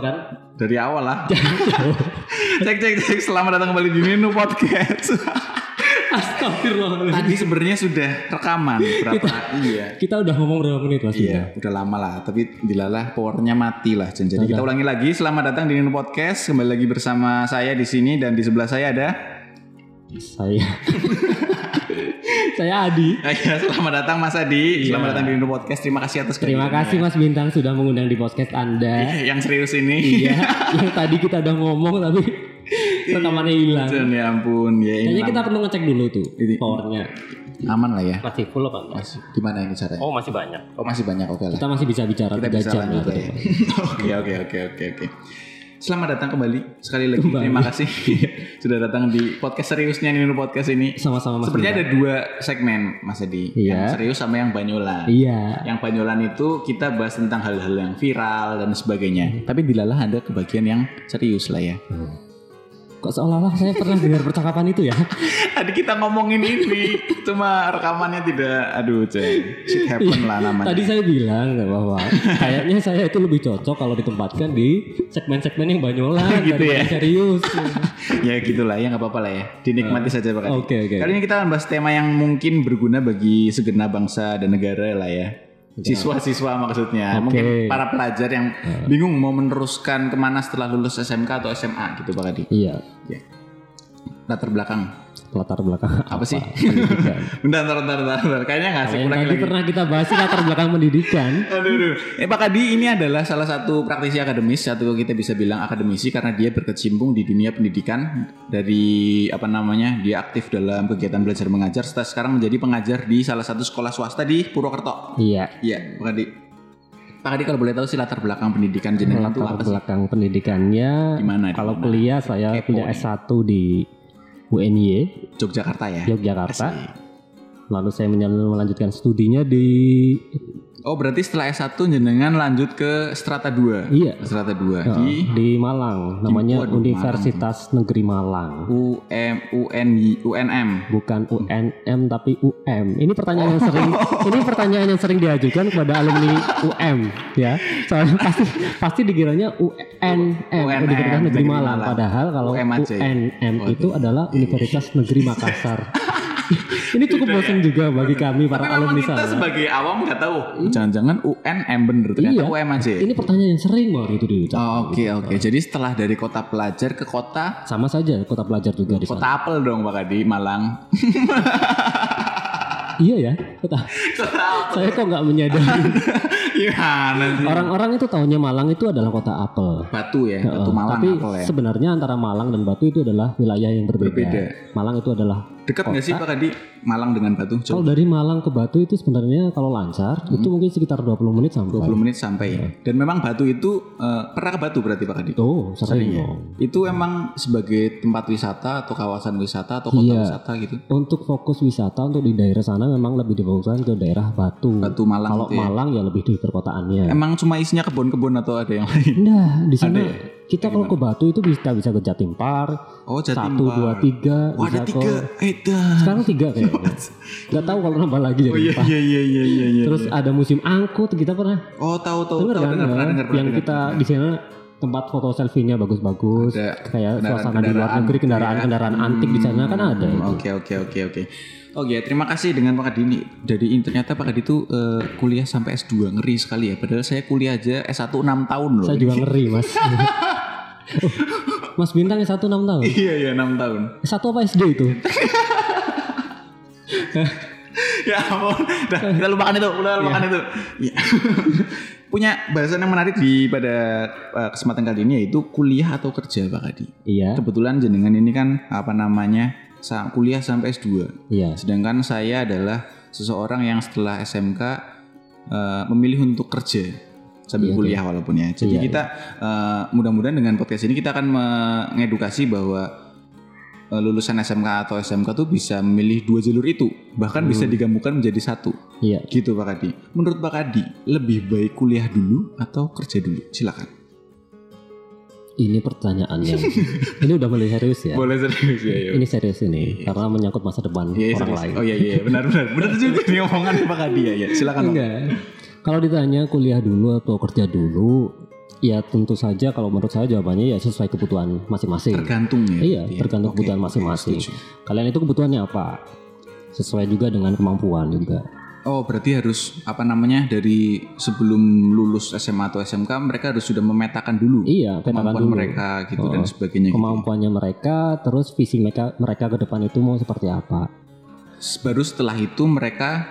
Bukan? Dari awal lah. cek cek cek. Selamat datang kembali di Nino Podcast. Astagfirullahaladzim. Tadi sebenarnya sudah rekaman berapa? iya. Kita udah ngomong berapa menit mas? Iya, udah lama lah. Tapi dilalah powernya mati lah. Jadi kita ulangi lagi. Selamat datang di Nino Podcast. Kembali lagi bersama saya di sini dan di sebelah saya ada. Saya. saya Adi. Selamat datang Mas Adi. Iya. Selamat datang di Nino Podcast. Terima kasih atas Terima kasih Mas Bintang sudah mengundang di podcast Anda. Iya, Yang serius ini. Iya, yang tadi kita udah ngomong tapi rekamannya hilang. Dan ya ampun, ya ini Kayaknya kita perlu ngecek dulu tuh powernya. aman lah ya. Masih full apa enggak? Mas, gimana ini caranya? Oh masih banyak. Oh masih banyak oke lah. Kita masih bisa bicara Kita tiga bisa jam lah ya. Oke oke oke oke oke. Selamat datang kembali sekali lagi. Kembali. Terima kasih sudah datang di podcast seriusnya Nino Podcast ini. Sama-sama Mas Sebenarnya ada dua segmen Mas Edi. Iya. Yang serius sama yang banyolan. Iya. Yang banyolan itu kita bahas tentang hal-hal yang viral dan sebagainya. Tapi dilalah ada kebagian yang serius lah ya. Kok seolah-olah saya pernah dengar percakapan itu ya? Tadi kita ngomongin ini, cuma rekamannya tidak, aduh ceng, shit happen lah namanya. Tadi saya bilang bahwa kayaknya saya itu lebih cocok kalau ditempatkan di segmen-segmen yang banyolan Gitu ya? serius. ya gitulah ya nggak apa-apa lah ya, dinikmati saja Pak. Oke oke. Kali ini kita akan bahas tema yang mungkin berguna bagi segenap bangsa dan negara lah ya. Siswa-siswa maksudnya, Oke. mungkin para pelajar yang bingung mau meneruskan ke mana setelah lulus SMK atau SMA gitu Pak Adi. Iya. Latar belakang, Latar belakang apa sih? pendidikan. bentar, bentar, bentar, bentar. Kayaknya nggak. Nah, yang ulangi tadi pernah kita bahas sih latar belakang pendidikan. Aduh, aduh. Eh Pak Kadi ini adalah salah satu praktisi akademis atau kita bisa bilang akademisi karena dia berkecimpung di dunia pendidikan dari apa namanya dia aktif dalam kegiatan belajar mengajar serta sekarang menjadi pengajar di salah satu sekolah swasta di Purwokerto. Iya. Iya Pak Kadi. Pak Kadi kalau boleh tahu sih latar belakang pendidikan jenengan itu Latar apa sih? belakang pendidikannya. Gimana? Kalau Gimana? kuliah saya Kepo punya nih. S1 di UNY Yogyakarta ya. Yogyakarta. Lalu saya melanjutkan studinya di Oh berarti setelah S1 jenengan lanjut ke strata 2. iya Strata 2 di, di di Malang. Namanya waduh, Universitas Negeri Malang. UM UN UNM. bukan UNM tapi UM. Ini pertanyaan yang sering ini pertanyaan yang sering diajukan kepada alumni UM ya. Soalnya pasti pasti dikiranya UNM UNM, Universitas Negeri Negeri Malang Malang. padahal kalau UM? UNM itu adalah Universitas Negeri Makassar. ini cukup bosan juga bagi kami para Tapi alumni kita saya. sebagai awam nggak tahu. Jangan-jangan UNM bener ternyata Iya. UM aja. ya? Ini pertanyaan yang sering banget itu diucap. Oh, Oke oke. Jadi setelah dari kota pelajar ke kota Sama saja kota pelajar juga di sana. kota apel dong Pak Adi Malang. Iya ya, kota. Saya kok nggak menyadari. Orang-orang itu tahunya Malang itu adalah kota apel. Batu ya, Batu Malang Tapi apel ya. sebenarnya antara Malang dan Batu itu adalah wilayah yang berbeda. Berbeda. Malang itu adalah Dekat nggak sih Pak Adi Malang dengan Batu? kalau Coba dari Malang ke Batu itu sebenarnya kalau lancar itu mungkin sekitar 20 menit sampai. 20 menit sampai. ya. Dan memang Batu itu eh, pernah ke Batu berarti Pak Adi? Tuh, sering ya? dong. Itu emang sebagai tempat wisata atau kawasan wisata atau kota Iya. wisata gitu. Untuk fokus wisata untuk di daerah sana memang lebih difokuskan ke daerah Batu. Batu Malang Kalau gitu ya. Malang ya lebih di perkotaannya. Emang cuma isinya kebun-kebun atau ada yang lain? Nah, di sana Ada ya? Kita kalau ke Batu itu bisa bisa ke Jatim Park, Oh, Jatim satu, dua, tiga, Wah, bisa ada tiga. Edan. sekarang tiga kayaknya. Gak tahu kalau nambah lagi Oh Jatim iya iya iya iya iya. iya. Terus ada musim angkut kita pernah oh tahu tahu dengar kan? dengar pernah ya? yang dengar. kita di sana tempat foto selfie-nya bagus-bagus, kayak suasana di luar kendaraan-kendaraan negeri, gitu ya. kendaraan-kendaraan antik di sana kan ada. Hmm, itu. Oke oke oke oke. Oke, terima kasih dengan Pak Adi ini. Jadi ternyata Pak Adi itu eh, kuliah sampai S2 ngeri sekali ya. Padahal saya kuliah aja S1 6 tahun loh. Saya juga ngeri mas. Oh, mas Bintang satu enam tahun. iya iya 6 tahun. Satu apa SD itu? ya ampun. Dah, kita lupakan itu, udah lupakan itu. Ya. Punya bahasan yang menarik di pada eh, kesempatan kali ini yaitu kuliah atau kerja Pak Adi. Iya, Kebetulan jenengan ini kan apa namanya kuliah sampai S2. iya. Sedangkan saya adalah seseorang yang setelah SMK eh, memilih untuk kerja sambil Iya, kuliah walaupun ya. Jadi Iya, kita eh, mudah-mudahan dengan podcast ini kita akan mengedukasi bahwa eh, lulusan SMK atau SMK tuh bisa memilih dua jalur itu, bahkan bisa digabungkan menjadi satu. Iya. Gitu Pak Kadi. Menurut Pak Kadi, lebih baik kuliah dulu atau kerja dulu? Silakan. Ini pertanyaan yang ini udah mulai serius ya. Boleh serius ya. ya. Ini serius ini karena menyangkut masa depan Iya, orang serius. lain. Oh iya iya benar benar benar juga nih omongan Pak Kadi ya. ya. Silakan. Enggak. Kalau ditanya kuliah dulu atau kerja dulu, Ya tentu saja kalau menurut saya jawabannya ya sesuai kebutuhan masing-masing. Tergantung ya. Iya, ya? tergantung Oke, kebutuhan masing-masing. Kalian itu kebutuhannya apa? Sesuai juga dengan kemampuan juga. Oh, berarti harus apa namanya dari sebelum lulus SMA atau SMK mereka harus sudah memetakan dulu Iya, kemampuan dulu. mereka gitu dan Oh, sebagainya. gitu. Kemampuannya mereka, terus visi mereka mereka ke depan itu mau seperti apa? Baru setelah itu mereka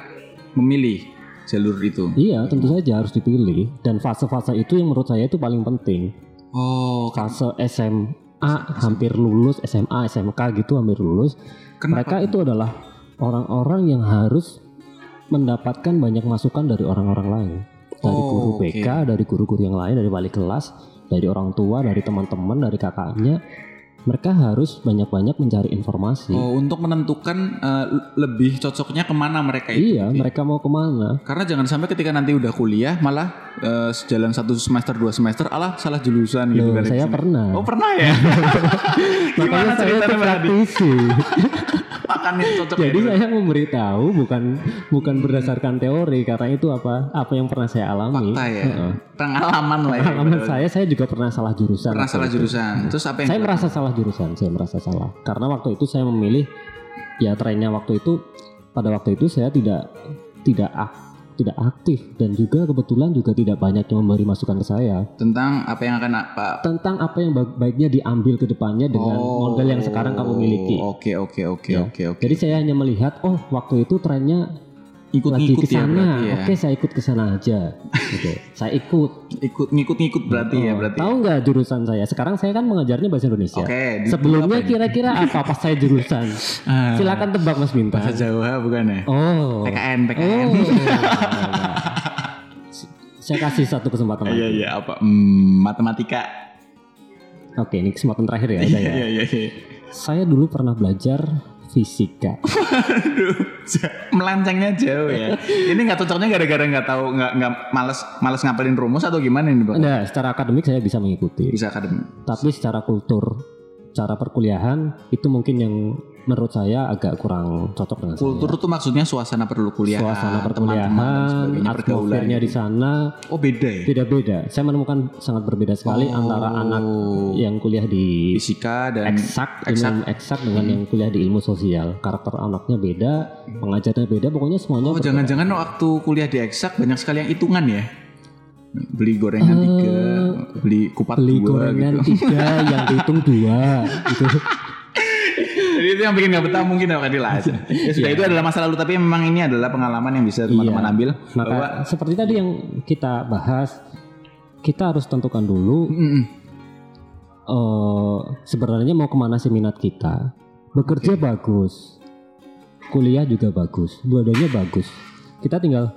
memilih jalur itu. Iya, tentu saja harus dipilih. Dan fase-fase itu yang menurut saya itu paling penting. Oh, Fase SMA hampir lulus, SMA, SMK gitu hampir lulus. kenapa? Mereka itu adalah orang-orang yang harus mendapatkan banyak masukan dari orang-orang lain. Dari Oh, guru. BK, dari guru-guru yang lain, dari wali kelas, dari orang tua, dari teman-teman, dari kakaknya. Mereka harus banyak-banyak mencari informasi. Oh, untuk menentukan eh, lebih cocoknya ke mana mereka itu. iya, gitu mereka mau ke mana? Karena jangan sampai ketika nanti udah kuliah malah eh, sejalan satu semester dua semester alah salah jurusan gitu Loh, dari saya pernah. Oh pernah ya? Gimana saya ceritanya praktisi. Makan yang cocok Jadi ya? saya memberitahu bukan bukan berdasarkan teori karena itu apa apa yang pernah saya alami. Fakta ya. Pengalaman lah ya. Pengalaman saya saya juga pernah salah jurusan. Pernah salah itu. jurusan. Terus apa yang Saya merasa salah jurusan, saya merasa salah. Karena waktu itu saya memilih ya trennya waktu itu pada waktu itu saya tidak tidak ak- tidak aktif dan juga kebetulan juga tidak banyak yang memberi masukan ke saya tentang apa yang akan Pak tentang apa yang ba- baiknya diambil ke depannya dengan model yang sekarang kamu miliki. Oh, Oke oke oke Ya. oke oke. Jadi saya hanya melihat oh waktu itu trennya lagi Ikut-ngikut ke ya sana. berarti ya. Oke, saya ikut ke sana aja. Gitu. Saya ikut. Ikut ngikut-ngikut berarti ya Oh, berarti. Tahu nggak jurusan saya? Sekarang saya kan mengajarnya bahasa Indonesia. Oke. Sebelumnya kira-kira apa pas saya jurusan? Ah, Silakan tebak Mas Bintang. bahasa Jawa bukan ya? Oh. PKN Oh. PKN. saya kasih satu kesempatan Iya lagi. iya apa? Hmm, matematika. Oke, ini kesempatan terakhir ya. ya. Iya iya iya. Saya dulu pernah belajar fisika. Aduh, melencengnya jauh ya. Ini nggak cocoknya gara-gara nggak tahu nggak nggak males males ngapalin rumus atau gimana ini? Nah, secara akademik saya bisa mengikuti. Bisa akademik. Tapi secara kultur, cara perkuliahan itu mungkin yang menurut saya agak kurang cocok dengan Kultur itu maksudnya suasana perlu saya. kuliah, Suasana perkuliahan, atmosfernya di sana Oh beda ya? beda-beda. Saya menemukan sangat berbeda sekali Oh. antara anak yang kuliah di fisika dan eksak eksak. dengan eksak dengan yang kuliah di ilmu sosial. Karakter anaknya beda, pengajarnya beda, pokoknya semuanya Oh jangan-jangan waktu kuliah di eksak banyak sekali yang hitungan ya? Beli gorengan Eh, tiga, beli kupat beli dua gorengan gitu. tiga yang dihitung dua gitu. Jadi itu yang bikin nggak betah mungkin ya Kadil aja. Ya sudah itu adalah masa lalu tapi memang ini adalah pengalaman yang bisa teman-teman Iya. ambil. Maka bahwa seperti tadi yang kita bahas, kita harus tentukan dulu Mm-mm. eh sebenarnya mau ke mana sih minat kita. Bekerja bagus, kuliah juga bagus, dua-duanya bagus. Kita tinggal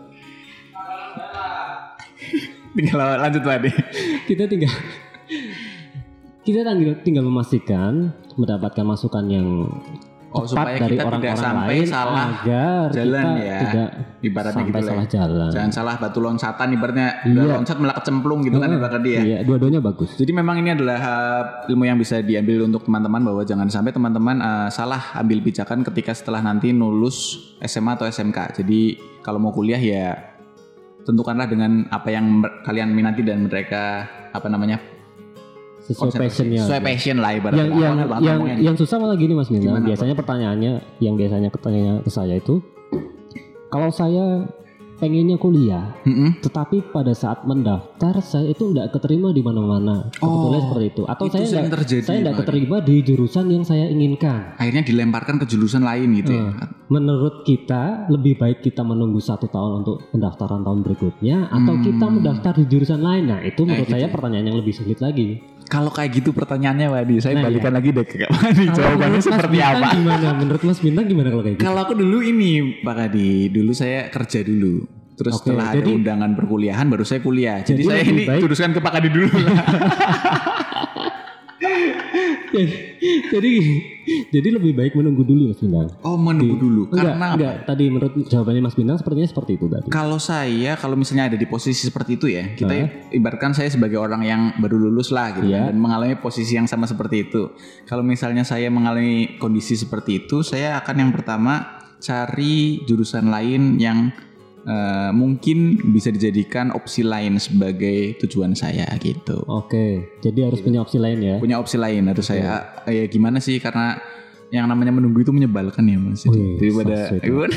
tinggal lanjut Ade. kita tinggal kita tinggal, tinggal memastikan mendapatkan masukan yang Oh, tepat supaya dari orang-orang sampai lain salah agar jalan kita ya. tidak Ibaratnya sampai gitu lah. salah ya. jalan. Jangan salah batu loncatan ibaratnya Iya. loncat malah kecemplung gitu kan Heeh, ibaratnya dia. Iya, dua-duanya bagus. Jadi memang ini adalah uh, ilmu yang bisa diambil untuk teman-teman bahwa jangan sampai teman-teman uh, salah ambil pijakan ketika setelah nanti lulus SMA atau SMK. Jadi kalau mau kuliah ya tentukanlah dengan apa yang kalian minati dan mereka apa namanya Sesuai passionnya. sesuai passion lah ibaratnya. yang yang yang, yang susah malah gini Mas Mina. Biasanya pertanyaannya yang biasanya ketanya ke saya itu kalau saya pengennya kuliah, Mm-mm. tetapi pada saat mendaftar saya itu tidak keterima di mana-mana. Kebetulan Oh, seperti itu. Atau itu saya tidak terjadi, saya tidak Pak. keterima di jurusan yang saya inginkan. Akhirnya dilemparkan ke jurusan lain gitu ya. Eh, Menurut kita lebih baik kita menunggu satu tahun untuk pendaftaran tahun berikutnya atau Hmm. kita mendaftar di jurusan lain. Nah itu menurut gitu saya ya. pertanyaan yang lebih sulit lagi. Kalau kayak gitu pertanyaannya Wadi, saya Nah, balikan lagi deh ke Kak Wadi. Jawabannya Mas seperti Bintang apa? Gimana? Menurut Mas Bintang gimana kalau kayak gitu? Kalau aku dulu ini Pak Kadi, dulu saya kerja dulu. Terus Oke, setelah ada jadi- undangan perkuliahan baru saya kuliah. Jadi, Jadi saya ini baik- ke Pak Kadi dulu. jadi jadi lebih baik menunggu dulu Mas Bintang. oh menunggu dulu. Enggak, Karena apa? enggak. Tadi menurut jawabannya Mas Bintang sepertinya seperti itu tadi. Kalau saya, kalau misalnya ada di posisi seperti itu ya, kita Hah? ibaratkan saya sebagai orang yang baru lulus lah gitu Iya. kan, dan mengalami posisi yang sama seperti itu. Kalau misalnya saya mengalami kondisi seperti itu, saya akan yang pertama cari jurusan lain yang eh, mungkin bisa dijadikan opsi lain sebagai tujuan saya gitu. Oke, jadi harus punya opsi lain ya. Punya opsi lain harus saya eh, ya gimana sih karena yang namanya menunggu itu menyebalkan ya Mas. Jadi, Wih, daripada so sweet.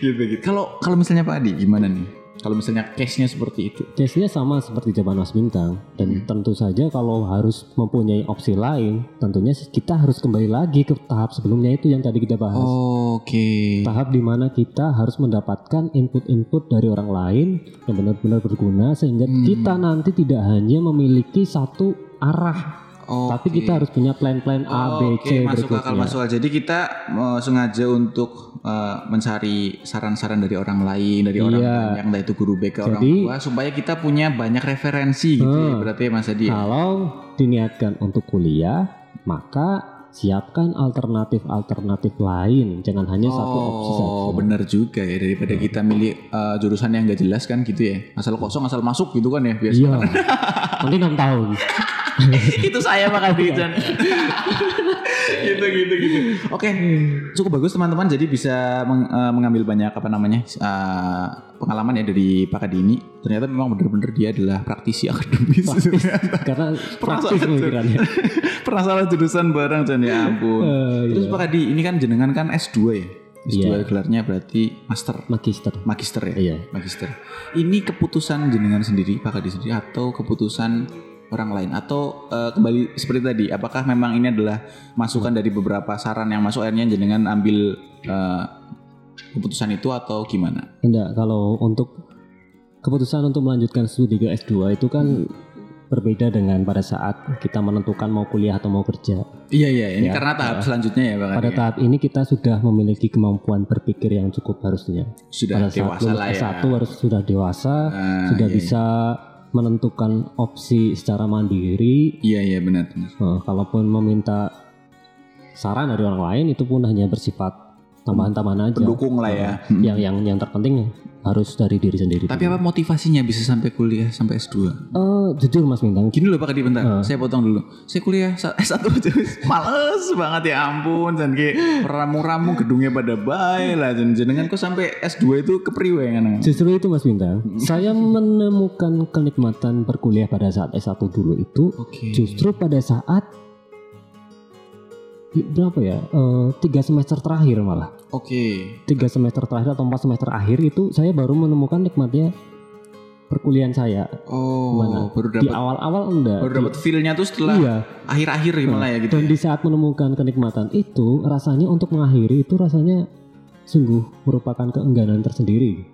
gitu gitu. Kalau kalau misalnya Pak Adi gimana nih? Kalau misalnya case-nya seperti itu. Case-nya sama seperti jawaban Mas Bintang dan tentu saja kalau harus mempunyai opsi lain, tentunya kita harus kembali lagi ke tahap sebelumnya itu yang tadi kita bahas. Oke. Tahap di mana kita harus mendapatkan input-input dari orang lain yang benar-benar berguna sehingga Hmm. kita nanti tidak hanya memiliki satu arah, tapi kita harus punya plan-plan A, B, C Oke, masuk akal berikutnya. masuk akal. Jadi kita eh, sengaja untuk eh, mencari saran-saran dari orang lain, dari orang Iya. banyak, entah itu guru BK orang Jadi- tua, supaya kita punya banyak referensi gitu. ya. Hmm. Berarti ya, Mas Adi. ya? Kalau diniatkan untuk kuliah, maka siapkan alternatif-alternatif lain, jangan hanya satu opsi saja. Oh benar juga ya daripada kita milih eh, jurusan yang gak jelas kan gitu ya asal kosong asal masuk gitu kan ya biasa Iya. Nanti enam tahun. itu saya Pak Jan. gitu gitu gitu oke cukup bagus teman-teman jadi bisa meng- eh, mengambil banyak apa namanya eh, pengalaman ya dari Pak Adi ini ternyata memang benar-benar dia adalah praktisi akademis Karena praktis pemikirannya. pernah salah jurusan bareng Jan ya ampun Eh, terus iya. Pak Adi ini kan jenengan kan S2 ya S2 Iya. gelarnya berarti master Magister. magister ya Iya. magister. Ini keputusan jenengan sendiri, Pak Kadi sendiri atau keputusan orang lain atau eh, kembali seperti tadi, apakah memang ini adalah masukan dari beberapa saran yang masuk akhirnya jenengan ambil eh, keputusan itu atau gimana? Enggak, kalau untuk keputusan untuk melanjutkan studi ke S2 itu kan berbeda dengan pada saat kita menentukan mau kuliah atau mau kerja. Iya iya, ini Ya, karena tahap ya. selanjutnya ya Pak Kadi. Pada tahap ini kita sudah memiliki kemampuan berpikir yang cukup harusnya. Sudah Pada saat dewasa lulus lah ya. S1 harus sudah dewasa, Ah, sudah iya, bisa menentukan opsi secara mandiri. Iya iya benar benar. Nah, kalaupun meminta saran dari orang lain itu pun hanya bersifat tambahan-tambahan aja. Pendukung lah ya. Nah, Yang yang yang terpenting harus dari diri sendiri. Tapi apa motivasinya bisa sampai kuliah sampai S2? Eh, jujur Mas Bintang, Gini loh Pak Kadi bentar, Ah. saya potong dulu. Saya kuliah sa- S1 aja males banget ya ampun dan kayak ramu-ramu gedungnya pada baik lah jenengan kok sampai S2 itu kepriwe kan? Justru itu Mas Bintang, saya menemukan kenikmatan berkuliah pada saat S1 dulu itu Oke. justru pada saat berapa ya eh, tiga semester terakhir malah Oke. tiga semester terakhir atau empat semester akhir itu saya baru menemukan nikmatnya perkuliahan saya Oh, Gimana? baru di dapat awal-awal enggak baru Di- dapat feel-nya tuh setelah iya akhir-akhir gimana ya gitu. dan ya? di saat menemukan kenikmatan itu rasanya untuk mengakhiri itu rasanya sungguh merupakan keengganan tersendiri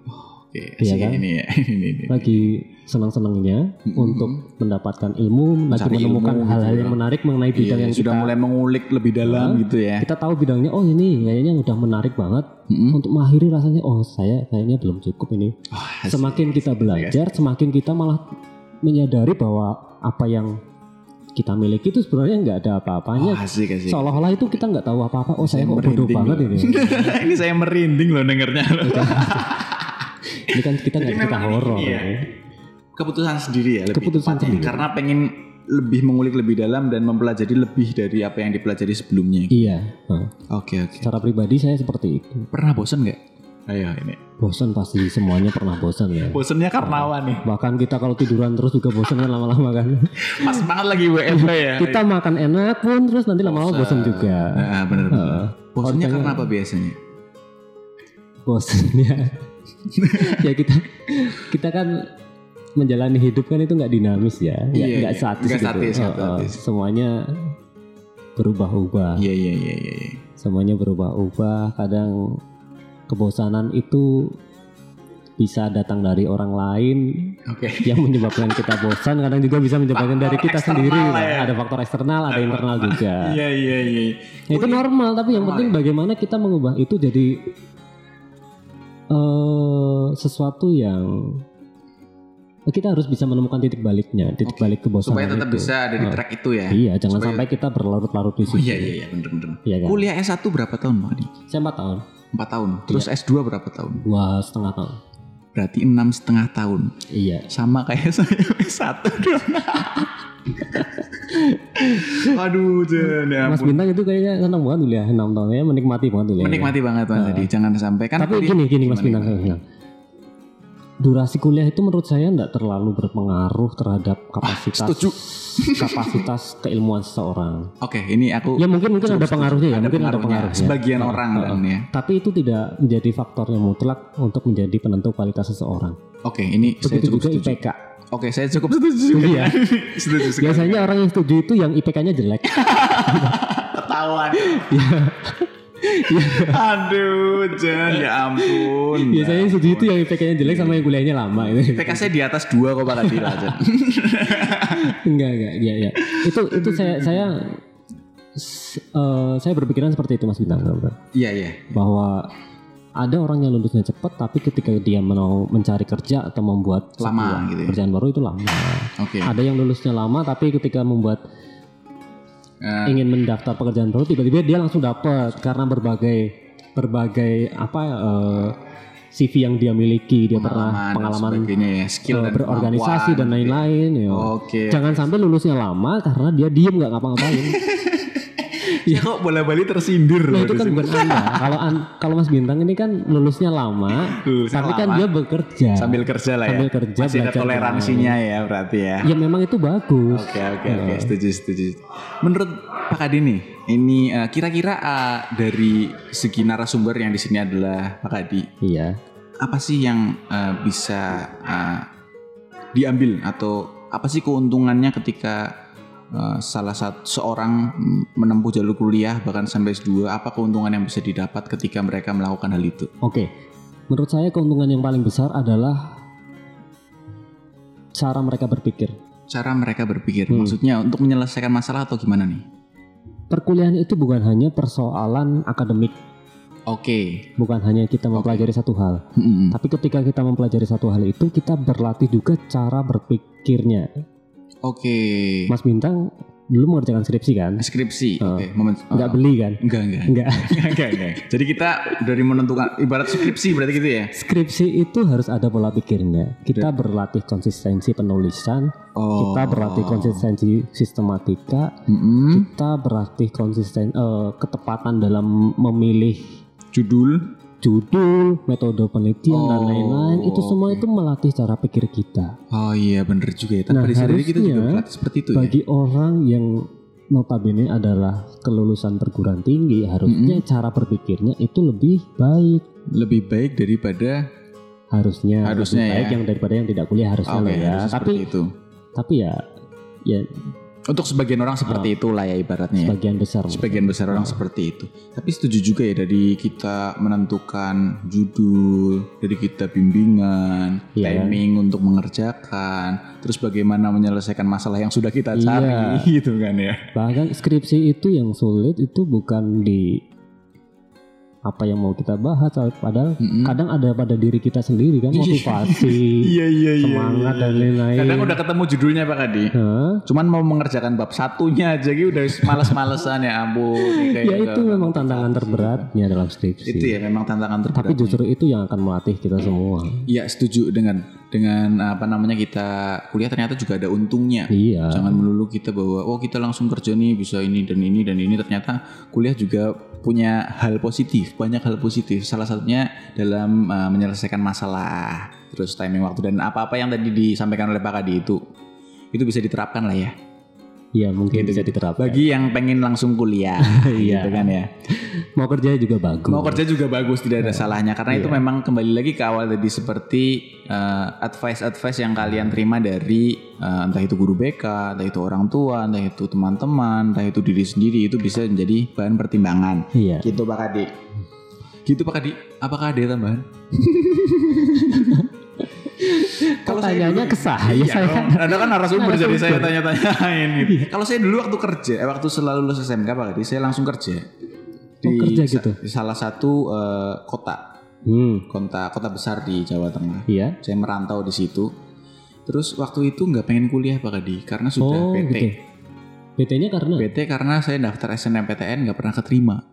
Oke, Iya asik kan? ini ya. ini, ini. lagi senang-senangnya untuk mendapatkan ilmu, lagi menemukan hal-hal gitu yang ya. menarik mengenai bidang Iya, yang sudah kita mulai mengulik lebih dalam Hah? gitu ya. kita tahu bidangnya. Oh ini kayaknya udah menarik banget. Mm-mm. Untuk mengakhiri rasanya, oh saya kayaknya belum cukup ini. Asik. Semakin kita belajar, semakin kita malah menyadari bahwa apa yang kita miliki itu sebenarnya nggak ada apa-apanya. asik asik. Seolah-olah itu kita nggak tahu apa-apa. Oh saya kok bodoh banget loh. ini. ini saya merinding loh dengernya. ini kan kita nggak cerita horor. iya. ya. Keputusan sendiri ya lebih Keputusan tepatnya. sendiri. karena pengen lebih mengulik lebih dalam dan mempelajari lebih dari apa yang dipelajari sebelumnya. Iya. Oke oke. secara pribadi saya seperti itu. Pernah bosan nggak? Ayo ini. Bosan pasti semuanya pernah bosan ya. Bosannya karnawan nih. Bahkan kita kalau tiduran terus juga bosan kan lama-lama kan. Pas banget lagi WFH ya. kita makan enak pun terus nanti lama-lama bosan juga. Nah, bener bener. Heeh. Bosannya karena apa biasanya? Bosan ya. ya kita kita kan menjalani hidup kan itu nggak dinamis ya, nggak nggak iya. statis Nggak gitu. statis, statis. Semuanya berubah-ubah. Iya iya iya iya. iya. Semuanya berubah-ubah. Kadang kebosanan itu bisa datang dari orang lain Oke. yang menyebabkan kita bosan kadang juga bisa menyebabkan dari Faktor kita eksternal sendiri ya. ada faktor eksternal ada internal juga Iya iya iya. Nah, itu normal tapi yang Normal penting bagaimana kita mengubah itu jadi eh sesuatu yang kita harus bisa menemukan titik baliknya titik Oke. balik kebosanan Supaya tetap itu. bisa ada di Oh. track itu ya. iya jangan Supaya- sampai kita berlarut-larut di Oh situ iya iya iya bener bener. Iya kan? Kuliah S1 berapa tahun Pak saya empat tahun Empat tahun. Iya. Terus S2 berapa tahun? dua setengah tahun Berarti enam setengah tahun. iya Sama kayak saya S1 dong. Aduh, Jen, ya Mas. Bintang itu kayaknya senang banget dulu ya, enam tahunnya menikmati banget dulu ya. Menikmati banget Mas tadi. Jangan sampai kan Tapi gini gini Mas Bintang. Durasi kuliah itu menurut saya enggak terlalu berpengaruh terhadap kapasitas Ah, setuju. kapasitas keilmuan seseorang. Oke, ini aku Ya mungkin mungkin ada pengaruhnya ya, ada mungkin ada pengaruhnya. Sebagian Heeh, orang kan ya. Tapi itu tidak menjadi faktor yang mutlak untuk menjadi penentu kualitas seseorang. Oke, ini saya Begitu cukup juga setuju. IPK. Oke, saya cukup setuju. Setuju ya? setuju sekali. Biasanya orang yang setuju itu yang IPK-nya jelek. Ketahuan. Iya. Aduh, Jen, ya ampun. Biasanya yang setuju itu yang IPK-nya jelek sama yang kuliahnya lama itu. PK saya di atas dua kok Pak Kadil Jen. enggak enggak ya ya itu itu saya saya eh, saya berpikiran seperti itu Mas Bintang Iya, iya. bahwa ada orang yang lulusnya cepat tapi ketika dia mau mencari kerja atau membuat Lama gitu ya. kerjaan baru itu lama Oke. ada yang lulusnya lama tapi ketika membuat Eh, ingin mendaftar pekerjaan baru tiba-tiba dia langsung dapat karena berbagai berbagai apa eh, CV yang dia miliki dia pernah pengalaman, ya, skill dan berorganisasi dan lain-lain ya. Oke. Jangan sampai lulusnya lama karena dia diem nggak ngapa-ngapain. Ya kok bola-bali tersindir Nah itu kan bukan anda. Kalau an- kalau Mas Bintang ini kan lulusnya lama, Lulusnya tapi kan lama. dia bekerja. sambil kerja lah ya. Sambil kerja, Masih ada toleransinya ya berarti ya. Ya memang itu bagus. Oke oke oke setuju setuju. Menurut Pak Kadi nih, ini eh, kira-kira eh, dari segi narasumber yang di sini adalah Pak Kadi, Iya. apa sih yang eh, bisa eh, diambil atau apa sih keuntungannya ketika eh, salah satu seorang menempuh jalur kuliah bahkan sampai S2 apa keuntungan yang bisa didapat ketika mereka melakukan hal itu? Oke. Menurut saya keuntungan yang paling besar adalah cara mereka berpikir. Cara mereka berpikir, Hmm. maksudnya untuk menyelesaikan masalah atau gimana nih? Perkuliahan itu bukan hanya persoalan akademik, Oke, bukan hanya kita mempelajari satu hal. Mm-mm. Tapi ketika kita mempelajari satu hal itu, kita berlatih juga cara berpikirnya. Oke. Mas Bintang dulu mengerjakan skripsi kan? Skripsi, Oh. oke. Momen, Nggak oh. beli kan? Enggak, enggak. Enggak. enggak, enggak. Jadi kita dari menentukan ibarat skripsi berarti gitu ya. Skripsi itu harus ada pola pikirnya. Kita berlatih konsistensi penulisan, Oh. kita berlatih konsistensi sistematika, Mm-mm. kita berlatih konsisten eh, ketepatan dalam memilih judul. Judul, metode penelitian dan Oh, lain-lain. Itu semua itu melatih cara pikir kita. Oh iya bener juga ya. Tanpa Nah, disadari kita juga berlatih seperti itu ya. Bagi orang yang notabene adalah kelulusan perguruan tinggi, harusnya cara berpikirnya itu lebih baik. Lebih baik daripada Harusnya, Harusnya lebih baik ya. yang daripada yang tidak kuliah harusnya loh ya. harusnya Tapi itu. tapi ya ya Untuk sebagian orang seperti itulah ya ibaratnya ya. sebagian besar. Sebagian besar orang seperti itu. Tapi setuju juga ya dari kita menentukan judul, dari kita bimbingan, Iya. timing untuk mengerjakan, terus bagaimana menyelesaikan masalah yang sudah kita cari gitu kan ya. Bahkan skripsi itu yang sulit itu bukan di apa yang mau kita bahas padahal Mm-mm. kadang ada pada diri kita sendiri kan motivasi Iya iya iya. semangat dan lain-lain Kadang udah ketemu judulnya Pak Kadi. Hah? Cuman mau mengerjakan bab satunya aja gitu udah males-malesan ya ampun. Ya udah- itu memang tantangan terberatnya dalam skripsi Itu ya memang tantangan terberat. tapi justru itu yang akan melatih kita semua Iya setuju dengan dengan apa namanya kita kuliah ternyata juga ada untungnya. iya Jangan melulu kita bahwa oh kita langsung kerja nih bisa ini dan ini dan ini ternyata kuliah juga punya hal positif, banyak hal positif. Salah satunya dalam uh, menyelesaikan masalah, terus timing waktu dan apa-apa yang tadi disampaikan oleh Pak Kadi itu itu bisa diterapkan lah ya. Iya mungkin Gitu, bisa diterapkan Bagi yang pengen langsung kuliah, Iya. gitu kan ya. mau kerja juga bagus Mau kerja juga bagus, tidak ada salahnya karena Iya. itu memang kembali lagi ke awal tadi seperti uh, advice-advice yang kalian terima dari uh, entah itu guru BK, entah itu orang tua, entah itu teman-teman, entah itu diri sendiri itu bisa menjadi bahan pertimbangan. iya Gitu Pak Kadi. Gitu Pak Kadi. Apakah ada tambahan? Kalau tanyanya ke saya Iya, saya dong. Ada kan narasumber jadi saya tanya-tanyain gitu. Kalau saya dulu waktu kerja, eh, waktu selalu lulus SMK Pak saya langsung kerja. Oh, kerja sa- gitu? di salah satu eh, kota hmm kota kota besar di Jawa Tengah. iya Saya merantau di situ. Terus waktu itu nggak pengen kuliah Pak Kadi karena sudah oh PT. gitu PT-nya karena PT karena saya daftar SNMPTN nggak pernah keterima.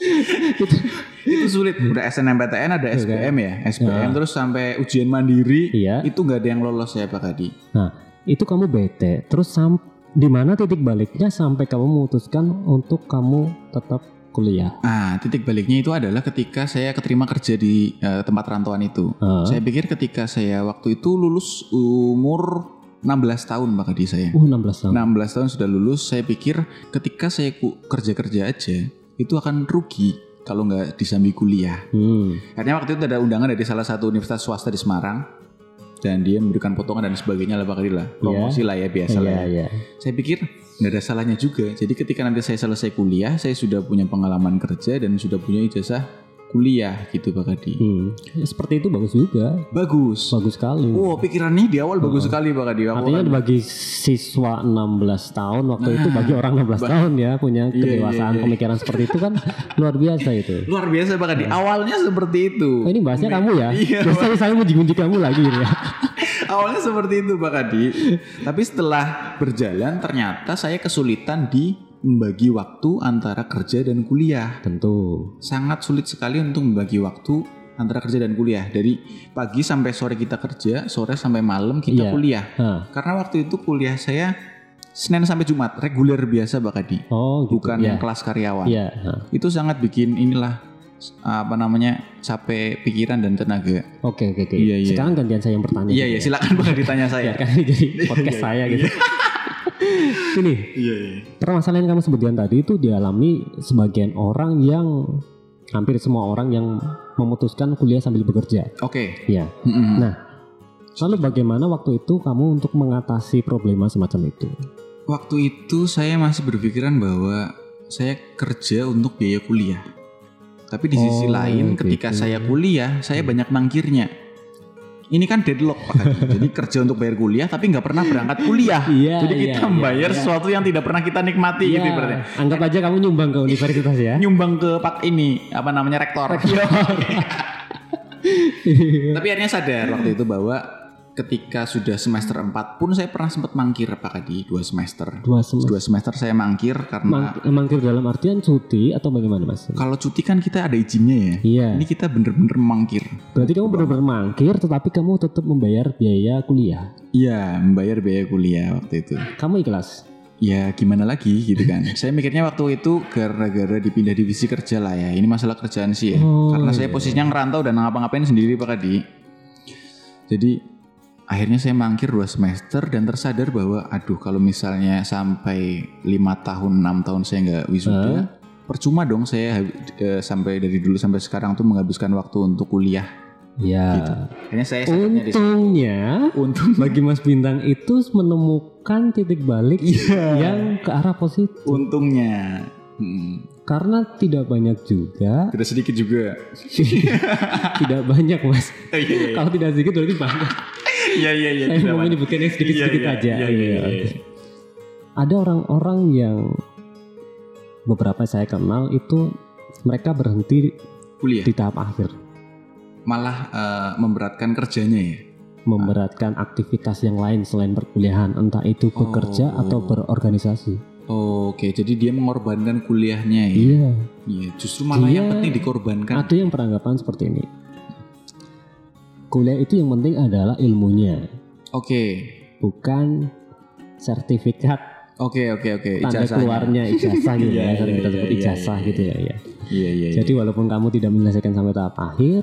itu sulit. Udah SNMPTN ada SBM ya, SBM terus sampai ujian mandiri iya itu nggak ada yang lolos ya Pak Kadi. Nah, itu kamu bete. Terus sam di mana titik baliknya sampai kamu memutuskan untuk kamu tetap kuliah? Ah, titik baliknya itu adalah ketika saya keterima kerja di eh, tempat rantauan itu. Ah. Saya pikir ketika saya waktu itu lulus umur 16 tahun Pak Kadi saya. Uh 16 tahun. 16 tahun sudah lulus, saya pikir ketika saya kerja-kerja aja itu akan rugi kalau nggak disambi kuliah. Hmm. Karena waktu itu ada undangan dari salah satu universitas swasta di Semarang dan dia memberikan potongan dan sebagainya lah Kadi lah. Promosi lah ya biasa lah. Iya ya. iya. Saya pikir nggak ada salahnya juga. Jadi ketika nanti saya selesai kuliah, saya sudah punya pengalaman kerja dan sudah punya ijazah kuliah gitu Pak Kadi. Hmm. Ya, Seperti itu bagus juga. Bagus. Bagus sekali. Oh pikiran nih di awal bagus sekali Pak Kadi. Aku Artinya akan- bagi siswa 16 tahun waktu itu bagi orang 16 tahun ya punya Iya, kedewasaan iya, iya. pemikiran seperti itu kan luar biasa itu. luar biasa Pak Kadi. Awalnya seperti itu. Oh, ini bahasnya kamu ya? Iya, Biasanya saya muji-muji kamu lagi ya. Awalnya seperti itu Pak Kadi. Tapi setelah berjalan ternyata saya kesulitan di membagi waktu antara kerja dan kuliah. Tentu. Sangat sulit sekali untuk membagi waktu antara kerja dan kuliah. Dari pagi sampai sore kita kerja, sore sampai malam kita Iya. kuliah. Hah. Karena waktu itu kuliah saya Senin sampai Jumat, reguler biasa Pak Kadi. Oh gitu. Bukan yang kelas karyawan. Iya. hah. Itu sangat bikin inilah apa namanya capek pikiran dan tenaga. Oke oke oke. Iya, iya. Sekarang gantian saya yang bertanya. Iya gitu iya ya. silakan Pak ditanya saya. Ya kan ini jadi podcast Iya, saya iya. gitu. Ini Iya iya. permasalahan yang kamu sebutkan tadi itu dialami sebagian orang yang hampir semua orang yang memutuskan kuliah sambil bekerja. Oke. Ya. Mm-mm. Nah, lalu bagaimana waktu itu kamu untuk mengatasi problema semacam itu? Waktu itu saya masih berpikiran bahwa saya kerja untuk biaya kuliah. Tapi di sisi Oh, lain ketika gitu. saya kuliah, saya banyak mangkirnya. Ini kan deadlock Pak Haji. Jadi kerja untuk bayar kuliah tapi nggak pernah berangkat kuliah. Iya, Jadi iya, kita iya, membayar iya. sesuatu yang tidak pernah kita nikmati gitu Ya, ibaratnya. anggap aja kamu nyumbang ke universitas ya. Nyumbang ke pak ini apa namanya rektor. tapi akhirnya sadar waktu itu bahwa ketika sudah semester 4 pun saya pernah sempat mangkir Pak Kadi dua semester. Dua semester. Dua semester saya mangkir karena Mang- mangkir dalam artian cuti atau bagaimana mas? Kalau cuti kan kita ada izinnya ya. Iya. Ini kita bener-bener mangkir. Berarti kamu benar-benar mangkir, tetapi kamu tetap membayar biaya kuliah. Iya, membayar biaya kuliah waktu itu. Kamu ikhlas? Ya gimana lagi gitu kan. saya mikirnya waktu itu gara-gara dipindah divisi kerja lah ya. Ini masalah kerjaan sih ya. Oh, Karena saya iya. posisinya ngerantau dan ngapa-ngapain sendiri Pak Kadi. Jadi akhirnya saya mangkir dua semester dan tersadar bahwa aduh kalau misalnya sampai lima tahun enam tahun saya nggak wisuda, percuma dong saya eh, sampai dari dulu sampai sekarang tuh menghabiskan waktu untuk kuliah. Ya. Akhirnya saya. Untungnya Untung bagi Mas Bintang itu menemukan titik balik yang ke arah positif. untungnya. Hmm. Karena tidak banyak juga, Tidak sedikit juga. tidak banyak Mas. Oh, iya, iya, Kalau tidak sedikit berarti banyak. Iya, iya, iya. Saya mau menyebutkan yang sedikit-sedikit Iya, iya, aja. iya, iya, Iya. Ada orang-orang yang beberapa saya kenal itu mereka berhenti Kuliah di tahap akhir, malah eh, memberatkan kerjanya ya. memberatkan aktivitas yang lain selain perkuliahan, entah itu bekerja Oh. atau berorganisasi. Oke, jadi dia mengorbankan kuliahnya ya. Iya, Iya, justru malah Dia- yang penting dikorbankan. ada yang beranggapan seperti ini. Kuliah itu yang penting adalah ilmunya, Oke. bukan sertifikat Oke, oke, oke. tanda Ijazahnya. keluarnya ijazah gitu ya, sering kita sebut ijazah gitu ya. ya. Iya, iya, iya. Jadi walaupun kamu tidak menyelesaikan sampai tahap akhir,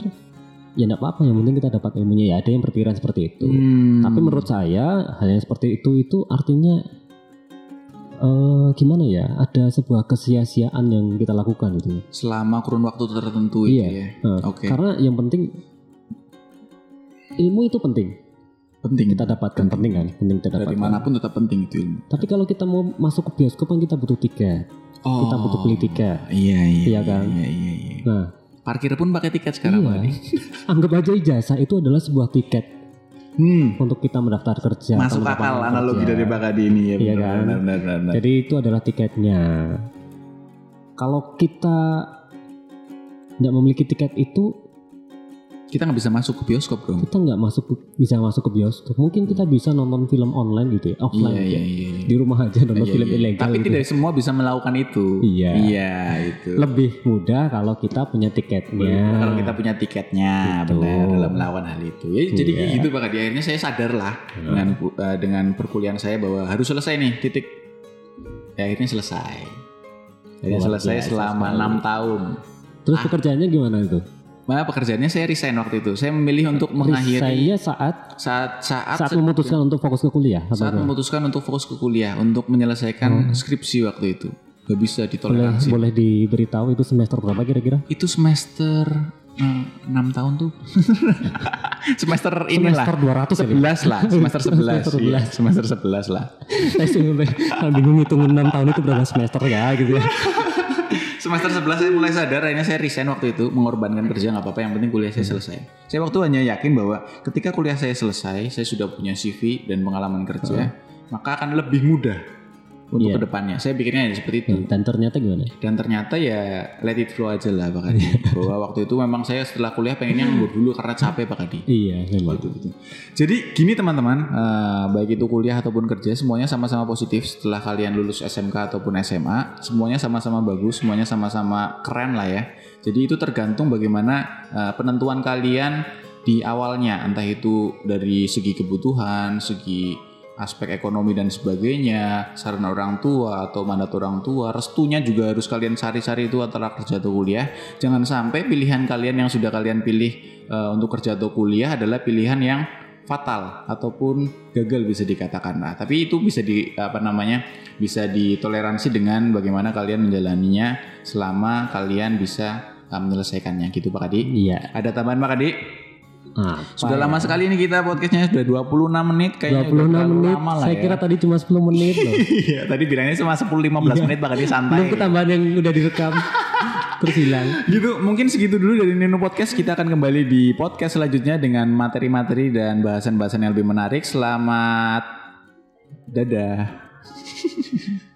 ya enggak apa-apa. Yang penting kita dapat ilmunya ya. Ada yang berpikiran seperti itu. Hmm. Tapi menurut saya hal yang seperti itu itu artinya eh gimana ya? Ada sebuah kesia-siaan yang kita lakukan gitu. selama kurun waktu tertentu Iya. itu ya. Nah, Oke. Karena yang penting ilmu itu penting Penting kita dapatkan penting kan penting kita dari dapatkan. mana pun tetap penting itu ilmu. Tapi kalau kita mau masuk ke bioskop kan kita butuh tiket. Oh. Kita butuh beli tiket. Iya, iya. Iya kan? Iya, iya, iya. Nah, Parkir pun pakai tiket sekarang, iya. Anggap aja ijazah itu adalah sebuah tiket Hmm. untuk kita mendaftar kerja. atau Masuk akal analogi kerja. dari Pak Adi ini ya. Iya benar, kan? benar, benar, benar. Jadi itu adalah tiketnya. Kalau kita nggak memiliki tiket itu, kita nggak bisa masuk ke bioskop dong. kita nggak masuk bisa masuk ke bioskop. Mungkin kita bisa nonton film online gitu ya, offline Iya, gitu iya, ya. iya. iya. Di rumah aja nonton Iya, film iya. ilegal. Tapi gitu. tidak semua bisa melakukan itu. Iya. Iya, itu. Lebih mudah kalau kita punya tiketnya. Kalau kita punya tiketnya, Gitu. benar dalam melawan hal itu. Ya, jadi Iya. kayak gitu Pak Adi. Akhirnya saya sadar lah dengan eh, dengan perkuliahan saya bahwa harus selesai nih titik Ya akhirnya selesai. Luar selesai selama enam tahun. Terus pekerjaannya gimana itu? Nah, pekerjaannya saya resign waktu itu. Saya memilih untuk mengakhiri Saya saat saat saat saat memutuskan untuk fokus ke kuliah saat apa? memutuskan untuk fokus ke kuliah untuk menyelesaikan skripsi waktu itu. Gak bisa boleh ditoleransi. boleh diberitahu itu semester berapa kira-kira? Itu semester eh, enam tahun tuh. semester inilah. Semester 200 ya? 11 lah, semester 11. Semester iya, 11. semester 11 lah. Saya bingung hitung 6 tahun itu berapa semester ya gitu ya. Semester 11 saya mulai sadar akhirnya saya resign waktu itu mengorbankan kerja nggak apa-apa yang penting kuliah saya selesai. Saya waktu hanya yakin bahwa ketika kuliah saya selesai, saya sudah punya CV dan pengalaman kerja, maka akan lebih mudah untuk Iya. ke depannya. Saya pikirnya ya seperti itu. Dan ternyata gimana? Dan ternyata ya let it flow aja lah Pak Kadi. bahwa waktu itu memang saya setelah kuliah pengennya nganggur dulu karena capek Pak Kadi. Iya, memang. Gitu, gitu. Jadi gini teman-teman, eh, baik itu kuliah ataupun kerja, semuanya sama-sama positif setelah kalian lulus SMK ataupun SMA, semuanya sama-sama bagus, semuanya sama-sama keren lah ya. Jadi itu tergantung bagaimana eh, penentuan kalian di awalnya, entah itu dari segi kebutuhan, segi aspek ekonomi dan sebagainya, saran orang tua atau mandat orang tua, restunya juga harus kalian cari-cari itu antara kerja atau kuliah. Jangan sampai pilihan kalian yang sudah kalian pilih eh, untuk kerja atau kuliah adalah pilihan yang fatal ataupun gagal bisa dikatakan. Nah, tapi itu bisa di apa namanya? bisa ditoleransi dengan bagaimana kalian menjalaninya selama kalian bisa eh, menyelesaikannya gitu Pak Kadi. Iya. Ada tambahan Pak Kadi? Apa Sudah ya? lama sekali ini kita podcastnya sudah 26 menit kayaknya udah 26 terlalu menit. lama lah Saya ya. kira tadi cuma 10 menit loh. Iya, tadi bilangnya cuma 10-15 menit Pak Kadi santai. Belum ketambahan yang udah direkam. Terus hilang. Gitu, mungkin segitu dulu dari Nino Podcast. Kita akan kembali di podcast selanjutnya dengan materi-materi dan bahasan-bahasan yang lebih menarik. Selamat dadah.